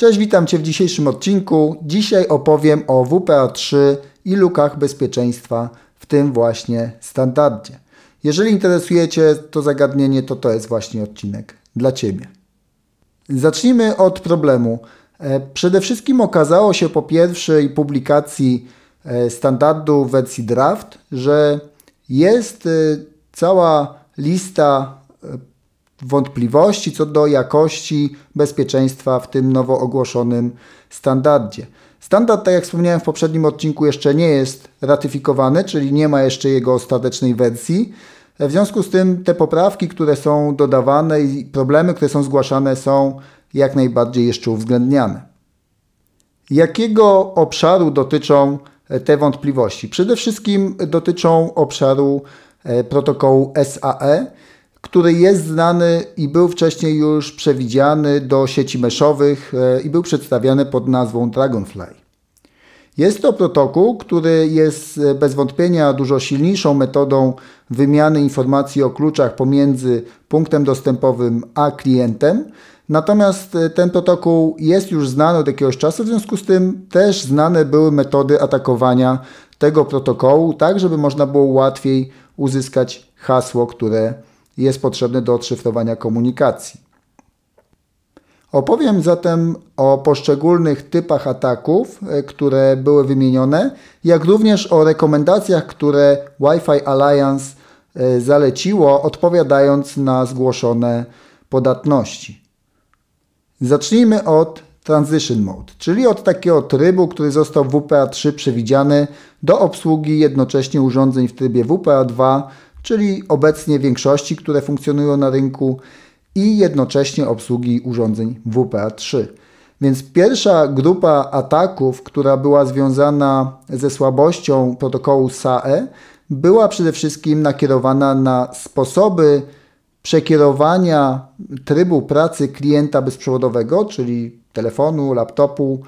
Cześć, witam Cię w dzisiejszym odcinku. Dzisiaj opowiem o WPA3 i lukach bezpieczeństwa w tym właśnie standardzie. Jeżeli interesuje Cię to zagadnienie, to to jest właśnie odcinek dla Ciebie. Zacznijmy od problemu. E, przede wszystkim okazało się po pierwszej publikacji e, standardu w wersji draft, że jest e, cała lista wątpliwości co do jakości bezpieczeństwa w tym nowo ogłoszonym standardzie. Standard, tak jak wspomniałem w poprzednim odcinku, jeszcze nie jest ratyfikowany, czyli nie ma jeszcze jego ostatecznej wersji. W związku z tym te poprawki, które są dodawane i problemy, które są zgłaszane, są jak najbardziej jeszcze uwzględniane. Jakiego obszaru dotyczą te wątpliwości? Przede wszystkim dotyczą obszaru e, protokołu SAE, który jest znany i był wcześniej już przewidziany do sieci meszowych e, i był przedstawiany pod nazwą Dragonfly. Jest to protokół, który jest e, bez wątpienia dużo silniejszą metodą wymiany informacji o kluczach pomiędzy punktem dostępowym a klientem. Natomiast e, ten protokół jest już znany od jakiegoś czasu, w związku z tym też znane były metody atakowania tego protokołu, tak żeby można było łatwiej uzyskać hasło, które jest potrzebny do odszyfrowania komunikacji. Opowiem zatem o poszczególnych typach ataków, e, które były wymienione, jak również o rekomendacjach, które Wi-Fi Alliance e, zaleciło, odpowiadając na zgłoszone podatności. Zacznijmy od Transition Mode, czyli od takiego trybu, który został w WPA3 przewidziany do obsługi jednocześnie urządzeń w trybie WPA2 czyli obecnie większości, które funkcjonują na rynku i jednocześnie obsługi urządzeń WPA3. Więc pierwsza grupa ataków, która była związana ze słabością protokołu SAE, była przede wszystkim nakierowana na sposoby przekierowania trybu pracy klienta bezprzewodowego, czyli telefonu, laptopu,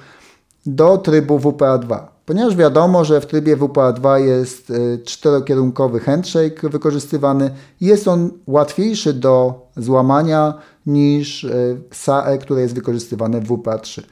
do trybu WPA2 ponieważ wiadomo, że w trybie WPA2 jest y, czterokierunkowy handshake wykorzystywany, jest on łatwiejszy do złamania niż y, SAE, które jest wykorzystywane w WPA3.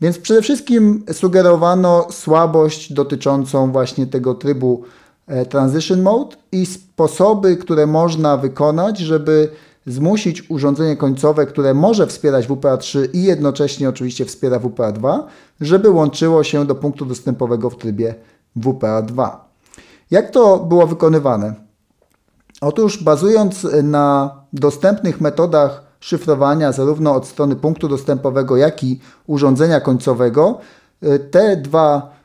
Więc przede wszystkim sugerowano słabość dotyczącą właśnie tego trybu e, Transition Mode i sposoby, które można wykonać, żeby zmusić urządzenie końcowe, które może wspierać WPA3 i jednocześnie oczywiście wspiera WPA2, żeby łączyło się do punktu dostępowego w trybie WPA2. Jak to było wykonywane? Otóż bazując na dostępnych metodach szyfrowania zarówno od strony punktu dostępowego, jak i urządzenia końcowego, te dwa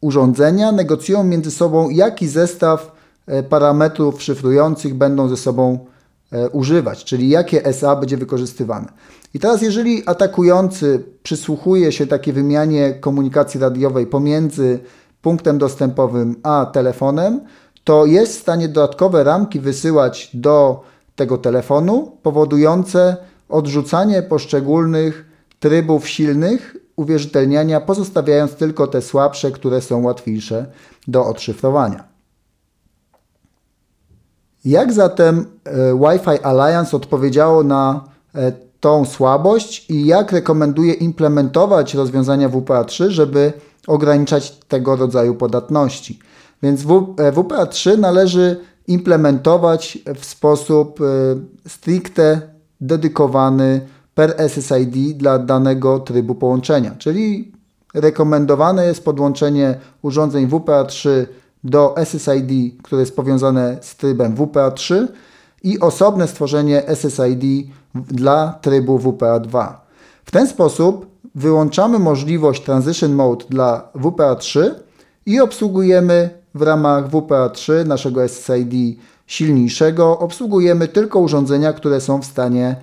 urządzenia negocjują między sobą, jaki zestaw e, parametrów szyfrujących będą ze sobą używać, czyli jakie SA będzie wykorzystywane. I teraz, jeżeli atakujący przysłuchuje się takiej wymianie komunikacji radiowej pomiędzy punktem dostępowym a telefonem, to jest w stanie dodatkowe ramki wysyłać do tego telefonu, powodujące odrzucanie poszczególnych trybów silnych uwierzytelniania, pozostawiając tylko te słabsze, które są łatwiejsze do odszyfrowania. Jak zatem e, Wi-Fi Alliance odpowiedziało na e, tą słabość i jak rekomenduje implementować rozwiązania WPA3, żeby ograniczać tego rodzaju podatności? Więc WPA3 e, należy implementować w sposób stricte dedykowany per SSID dla danego trybu połączenia, czyli rekomendowane jest podłączenie urządzeń WPA3 do SSID, które jest powiązane z trybem WPA3 i osobne stworzenie SSID dla trybu WPA2. W ten sposób wyłączamy możliwość Transition Mode dla WPA3 i obsługujemy w ramach WPA3 naszego SSID silniejszego, obsługujemy tylko urządzenia, które są w stanie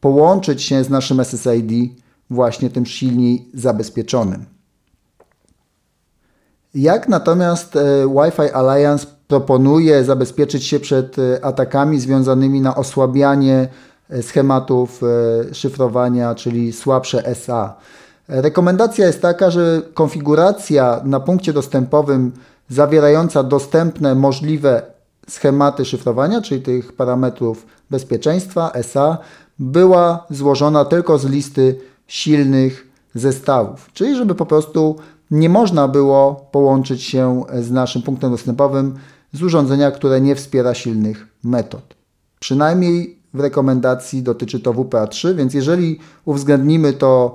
połączyć się z naszym SSID właśnie tym silniej zabezpieczonym. Jak natomiast e, Wi-Fi Alliance proponuje zabezpieczyć się przed e, atakami związanymi na osłabianie e, schematów szyfrowania, czyli słabsze SA? Rekomendacja jest taka, że konfiguracja na punkcie dostępowym zawierająca dostępne możliwe schematy szyfrowania, czyli tych parametrów bezpieczeństwa SA, była złożona tylko z listy silnych zestawów. Czyli żeby po prostu nie można było połączyć się z naszym punktem dostępowym z urządzenia, które nie wspiera silnych metod. Przynajmniej w rekomendacji dotyczy to WPA3, więc jeżeli uwzględnimy to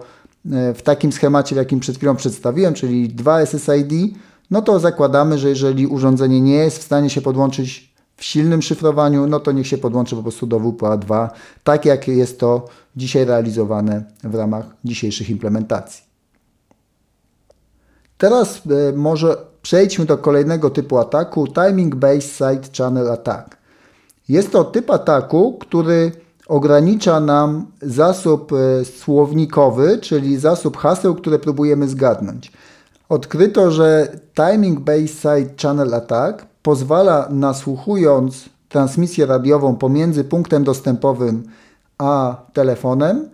e, w takim schemacie, w jakim przed chwilą przedstawiłem, czyli dwa SSID, no to zakładamy, że jeżeli urządzenie nie jest w stanie się podłączyć w silnym szyfrowaniu, no to niech się podłączy po prostu do WPA2, tak jak jest to dzisiaj realizowane w ramach dzisiejszych implementacji. Teraz e, może przejdźmy do kolejnego typu ataku, Timing Based Side Channel Attack. Jest to typ ataku, który ogranicza nam zasób e, słownikowy, czyli zasób haseł, które próbujemy zgadnąć. Odkryto, że Timing Based Side Channel Attack pozwala nasłuchując transmisję radiową pomiędzy punktem dostępowym a telefonem,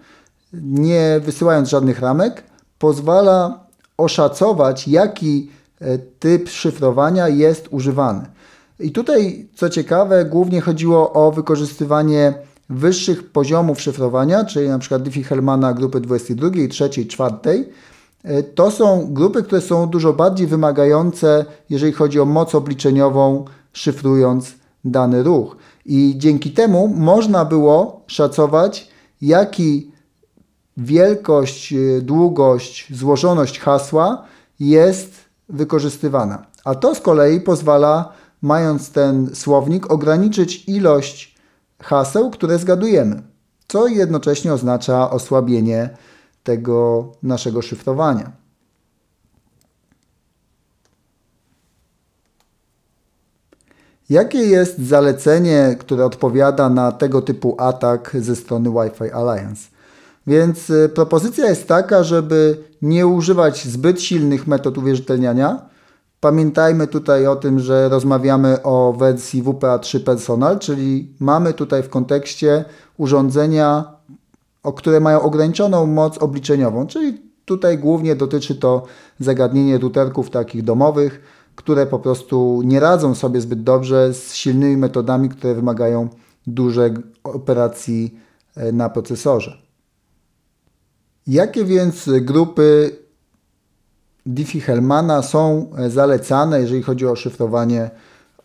nie wysyłając żadnych ramek, pozwala oszacować, jaki e, typ szyfrowania jest używany. I tutaj, co ciekawe, głównie chodziło o wykorzystywanie wyższych poziomów szyfrowania, czyli na przykład Diffie-Hellmana grupy 22, 3, 4. To są grupy, które są dużo bardziej wymagające, jeżeli chodzi o moc obliczeniową, szyfrując dany ruch. I dzięki temu można było szacować, jaki wielkość, długość, złożoność hasła jest wykorzystywana. A to z kolei pozwala mając ten słownik, ograniczyć ilość haseł, które zgadujemy, co jednocześnie oznacza osłabienie tego naszego szyfrowania. Jakie jest zalecenie, które odpowiada na tego typu atak ze strony Wi-Fi Alliance? Więc y, propozycja jest taka, żeby nie używać zbyt silnych metod uwierzytelniania, Pamiętajmy tutaj o tym, że rozmawiamy o wersji WPA3 Personal, czyli mamy tutaj w kontekście urządzenia, które mają ograniczoną moc obliczeniową, czyli tutaj głównie dotyczy to zagadnienie routerków takich domowych, które po prostu nie radzą sobie zbyt dobrze z silnymi metodami, które wymagają dużej operacji e, na procesorze. Jakie więc grupy Diffie-Hellmana są e, zalecane, jeżeli chodzi o szyfrowanie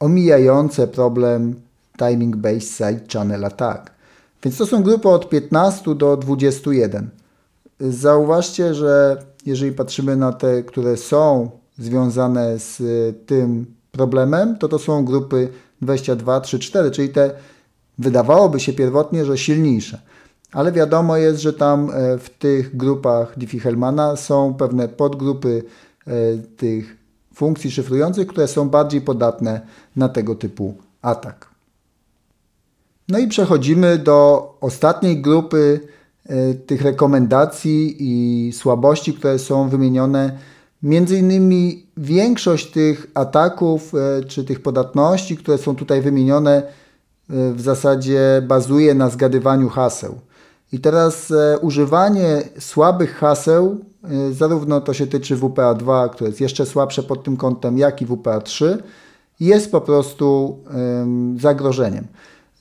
omijające problem Timing Based Side Channel Attack. Więc to są grupy od 15 do 21. Zauważcie, że jeżeli patrzymy na te, które są związane z e, tym problemem, to to są grupy 22, 3, 4, czyli te wydawałoby się pierwotnie, że silniejsze ale wiadomo jest, że tam e, w tych grupach Diffie-Hellmana są pewne podgrupy e, tych funkcji szyfrujących, które są bardziej podatne na tego typu atak. No i przechodzimy do ostatniej grupy e, tych rekomendacji i słabości, które są wymienione. Między innymi większość tych ataków czy tych podatności, które są tutaj wymienione, w zasadzie bazuje na zgadywaniu haseł. I teraz e, używanie słabych haseł, e, zarówno to się tyczy WPA2, które jest jeszcze słabsze pod tym kątem, jak i WPA3, jest po prostu e, zagrożeniem.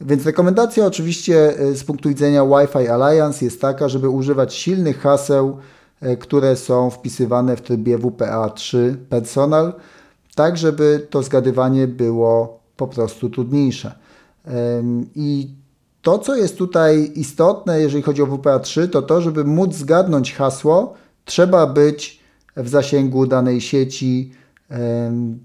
Więc rekomendacja oczywiście e, z punktu widzenia Wi-Fi Alliance jest taka, żeby używać silnych haseł, e, które są wpisywane w trybie WPA3 Personal, tak żeby to zgadywanie było po prostu trudniejsze. I to, co jest tutaj istotne, jeżeli chodzi o WPA3, to to, żeby móc zgadnąć hasło, trzeba być w zasięgu danej sieci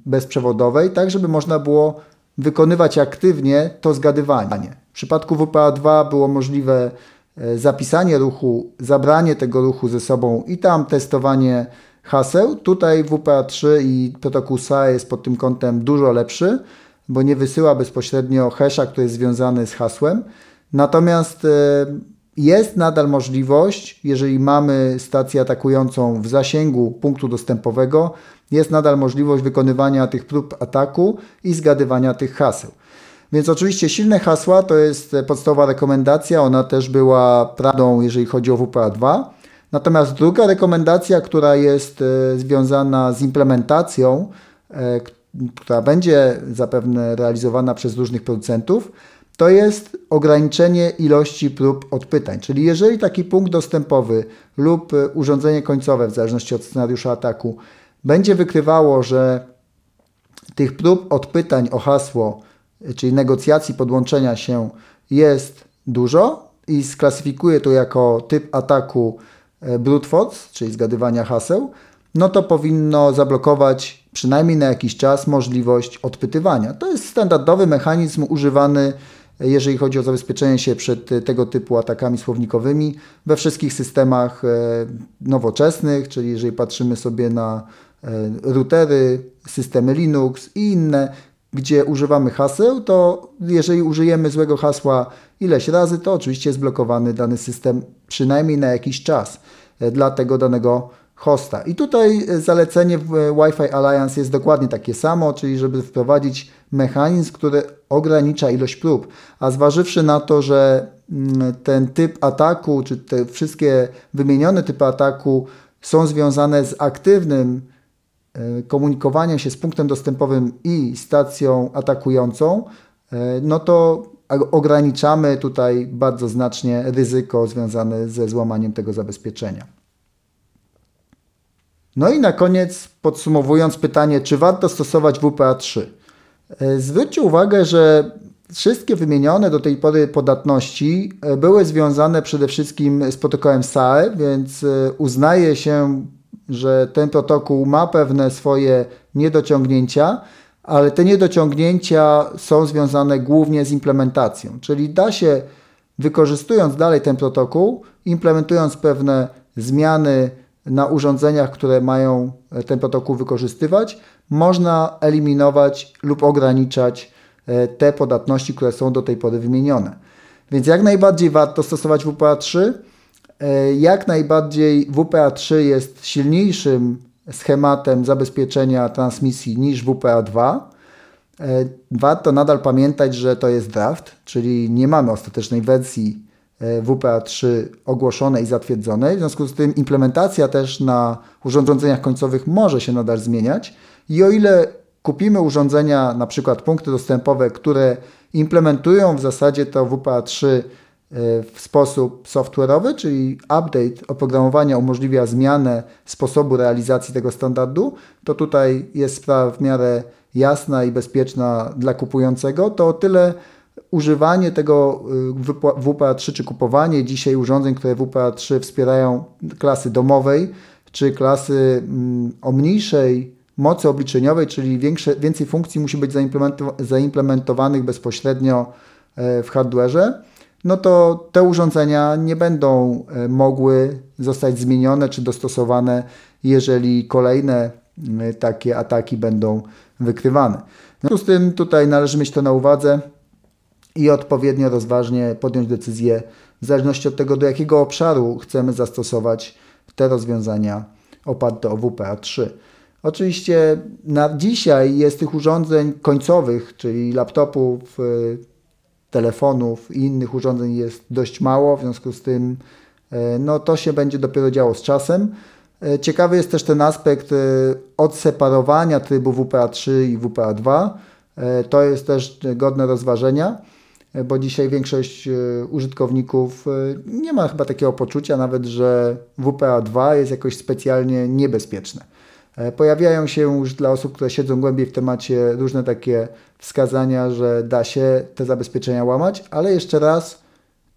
bezprzewodowej, tak żeby można było wykonywać aktywnie to zgadywanie. W przypadku WPA2 było możliwe e, zapisanie ruchu, zabranie tego ruchu ze sobą i tam testowanie haseł. Tutaj WPA3 i protokół SAE jest pod tym kątem dużo lepszy bo nie wysyła bezpośrednio hasza, który jest związany z hasłem. Natomiast e, jest nadal możliwość, jeżeli mamy stację atakującą w zasięgu punktu dostępowego, jest nadal możliwość wykonywania tych prób ataku i zgadywania tych haseł. Więc oczywiście silne hasła to jest podstawowa rekomendacja, ona też była prawdą, jeżeli chodzi o WPA2. Natomiast druga rekomendacja, która jest e, związana z implementacją, e, która będzie zapewne realizowana przez różnych producentów, to jest ograniczenie ilości prób odpytań. Czyli jeżeli taki punkt dostępowy lub urządzenie końcowe, w zależności od scenariusza ataku, będzie wykrywało, że tych prób odpytań o hasło, czyli negocjacji podłączenia się jest dużo i sklasyfikuje to jako typ ataku e, brute force, czyli zgadywania haseł, no to powinno zablokować przynajmniej na jakiś czas możliwość odpytywania. To jest standardowy mechanizm używany, jeżeli chodzi o zabezpieczenie się przed e, tego typu atakami słownikowymi we wszystkich systemach nowoczesnych, czyli jeżeli patrzymy sobie na routery, systemy Linux i inne, gdzie używamy haseł, to jeżeli użyjemy złego hasła ileś razy, to oczywiście jest blokowany dany system przynajmniej na jakiś czas. E, dla tego danego hosta. I tutaj e, zalecenie w Wi-Fi Alliance jest dokładnie takie samo, czyli żeby wprowadzić mechanizm, który ogranicza ilość prób. A zważywszy na to, że mm, ten typ ataku, czy te wszystkie wymienione typy ataku są związane z aktywnym E, komunikowania się z punktem dostępowym i stacją atakującą, e, no to ograniczamy tutaj bardzo znacznie ryzyko związane ze złamaniem tego zabezpieczenia. No i na koniec podsumowując pytanie, czy warto stosować WPA3? E, zwróćcie uwagę, że wszystkie wymienione do tej pory podatności były związane przede wszystkim z protokołem SAE, więc uznaje się że ten protokół ma pewne swoje niedociągnięcia, ale te niedociągnięcia są związane głównie z implementacją, czyli da się wykorzystując dalej ten protokół, implementując pewne zmiany na urządzeniach, które mają ten protokół wykorzystywać, można eliminować lub ograniczać e, te podatności, które są do tej pory wymienione. Więc jak najbardziej warto stosować WPA3. E, jak najbardziej WPA3 jest silniejszym schematem zabezpieczenia transmisji niż WPA2. E, warto nadal pamiętać, że to jest draft, czyli nie mamy ostatecznej wersji e, WPA3 ogłoszonej i zatwierdzonej. W związku z tym implementacja też na urządzeniach końcowych może się nadal zmieniać. I o ile kupimy urządzenia, na przykład punkty dostępowe, które implementują w zasadzie to WPA3 w sposób software'owy, czyli update oprogramowania umożliwia zmianę sposobu realizacji tego standardu, to tutaj jest sprawa w miarę jasna i bezpieczna dla kupującego, to o tyle używanie tego y, WPA3 czy kupowanie dzisiaj urządzeń, które WPA3 wspierają klasy domowej czy klasy mm, o mniejszej mocy obliczeniowej, czyli większe, więcej funkcji musi być zaimplementowanych bezpośrednio e, w hardware'ze no to te urządzenia nie będą e, mogły zostać zmienione czy dostosowane, jeżeli kolejne e, takie ataki będą wykrywane. W związku z tym tutaj należy mieć to na uwadze i odpowiednio rozważnie podjąć decyzję w zależności od tego, do jakiego obszaru chcemy zastosować te rozwiązania oparte o WPA3. Oczywiście na dzisiaj jest tych urządzeń końcowych, czyli laptopów, e, telefonów i innych urządzeń jest dość mało, w związku z tym e, no, to się będzie dopiero działo z czasem. E, ciekawy jest też ten aspekt odseparowania trybu WPA3 i WPA2. To jest też godne rozważenia, bo dzisiaj większość użytkowników nie ma chyba takiego poczucia nawet, że WPA2 jest jakoś specjalnie niebezpieczne. E, pojawiają się już dla osób, które siedzą głębiej w temacie różne takie wskazania, że da się te zabezpieczenia łamać, ale jeszcze raz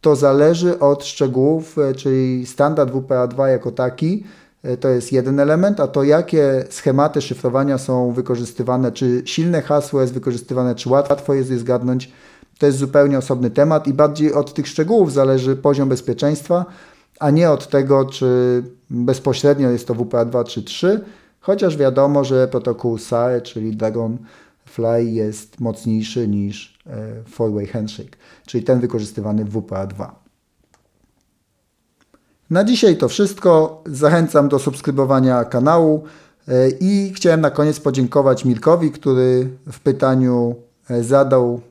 to zależy od szczegółów, e, czyli standard WPA2 jako taki e, to jest jeden element, a to jakie schematy szyfrowania są wykorzystywane, czy silne hasło jest wykorzystywane, czy łatwo jest je zgadnąć, to jest zupełnie osobny temat i bardziej od tych szczegółów zależy poziom bezpieczeństwa, a nie od tego, czy bezpośrednio jest to WPA2 czy 3, chociaż wiadomo, że protokół SAE, czyli Dragonfly jest mocniejszy niż e, Four-Way Handshake, czyli ten wykorzystywany w WPA2. Na dzisiaj to wszystko. Zachęcam do subskrybowania kanału e, i chciałem na koniec podziękować Mirkowi, który w pytaniu e, zadał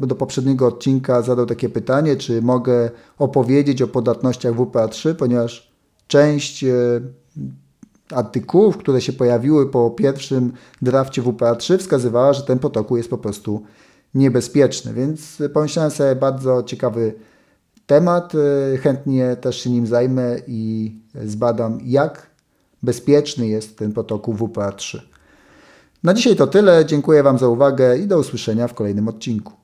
do poprzedniego odcinka zadał takie pytanie, czy mogę opowiedzieć o podatnościach WPA3, ponieważ część artykułów, które się pojawiły po pierwszym drafcie WPA3 wskazywała, że ten protokół jest po prostu niebezpieczny. Więc pomyślałem sobie, bardzo ciekawy temat. y, Chętnie też się nim zajmę i zbadam, jak bezpieczny jest ten protokół WPA3. Na dzisiaj to tyle. Dziękuję Wam za uwagę i do usłyszenia w kolejnym odcinku.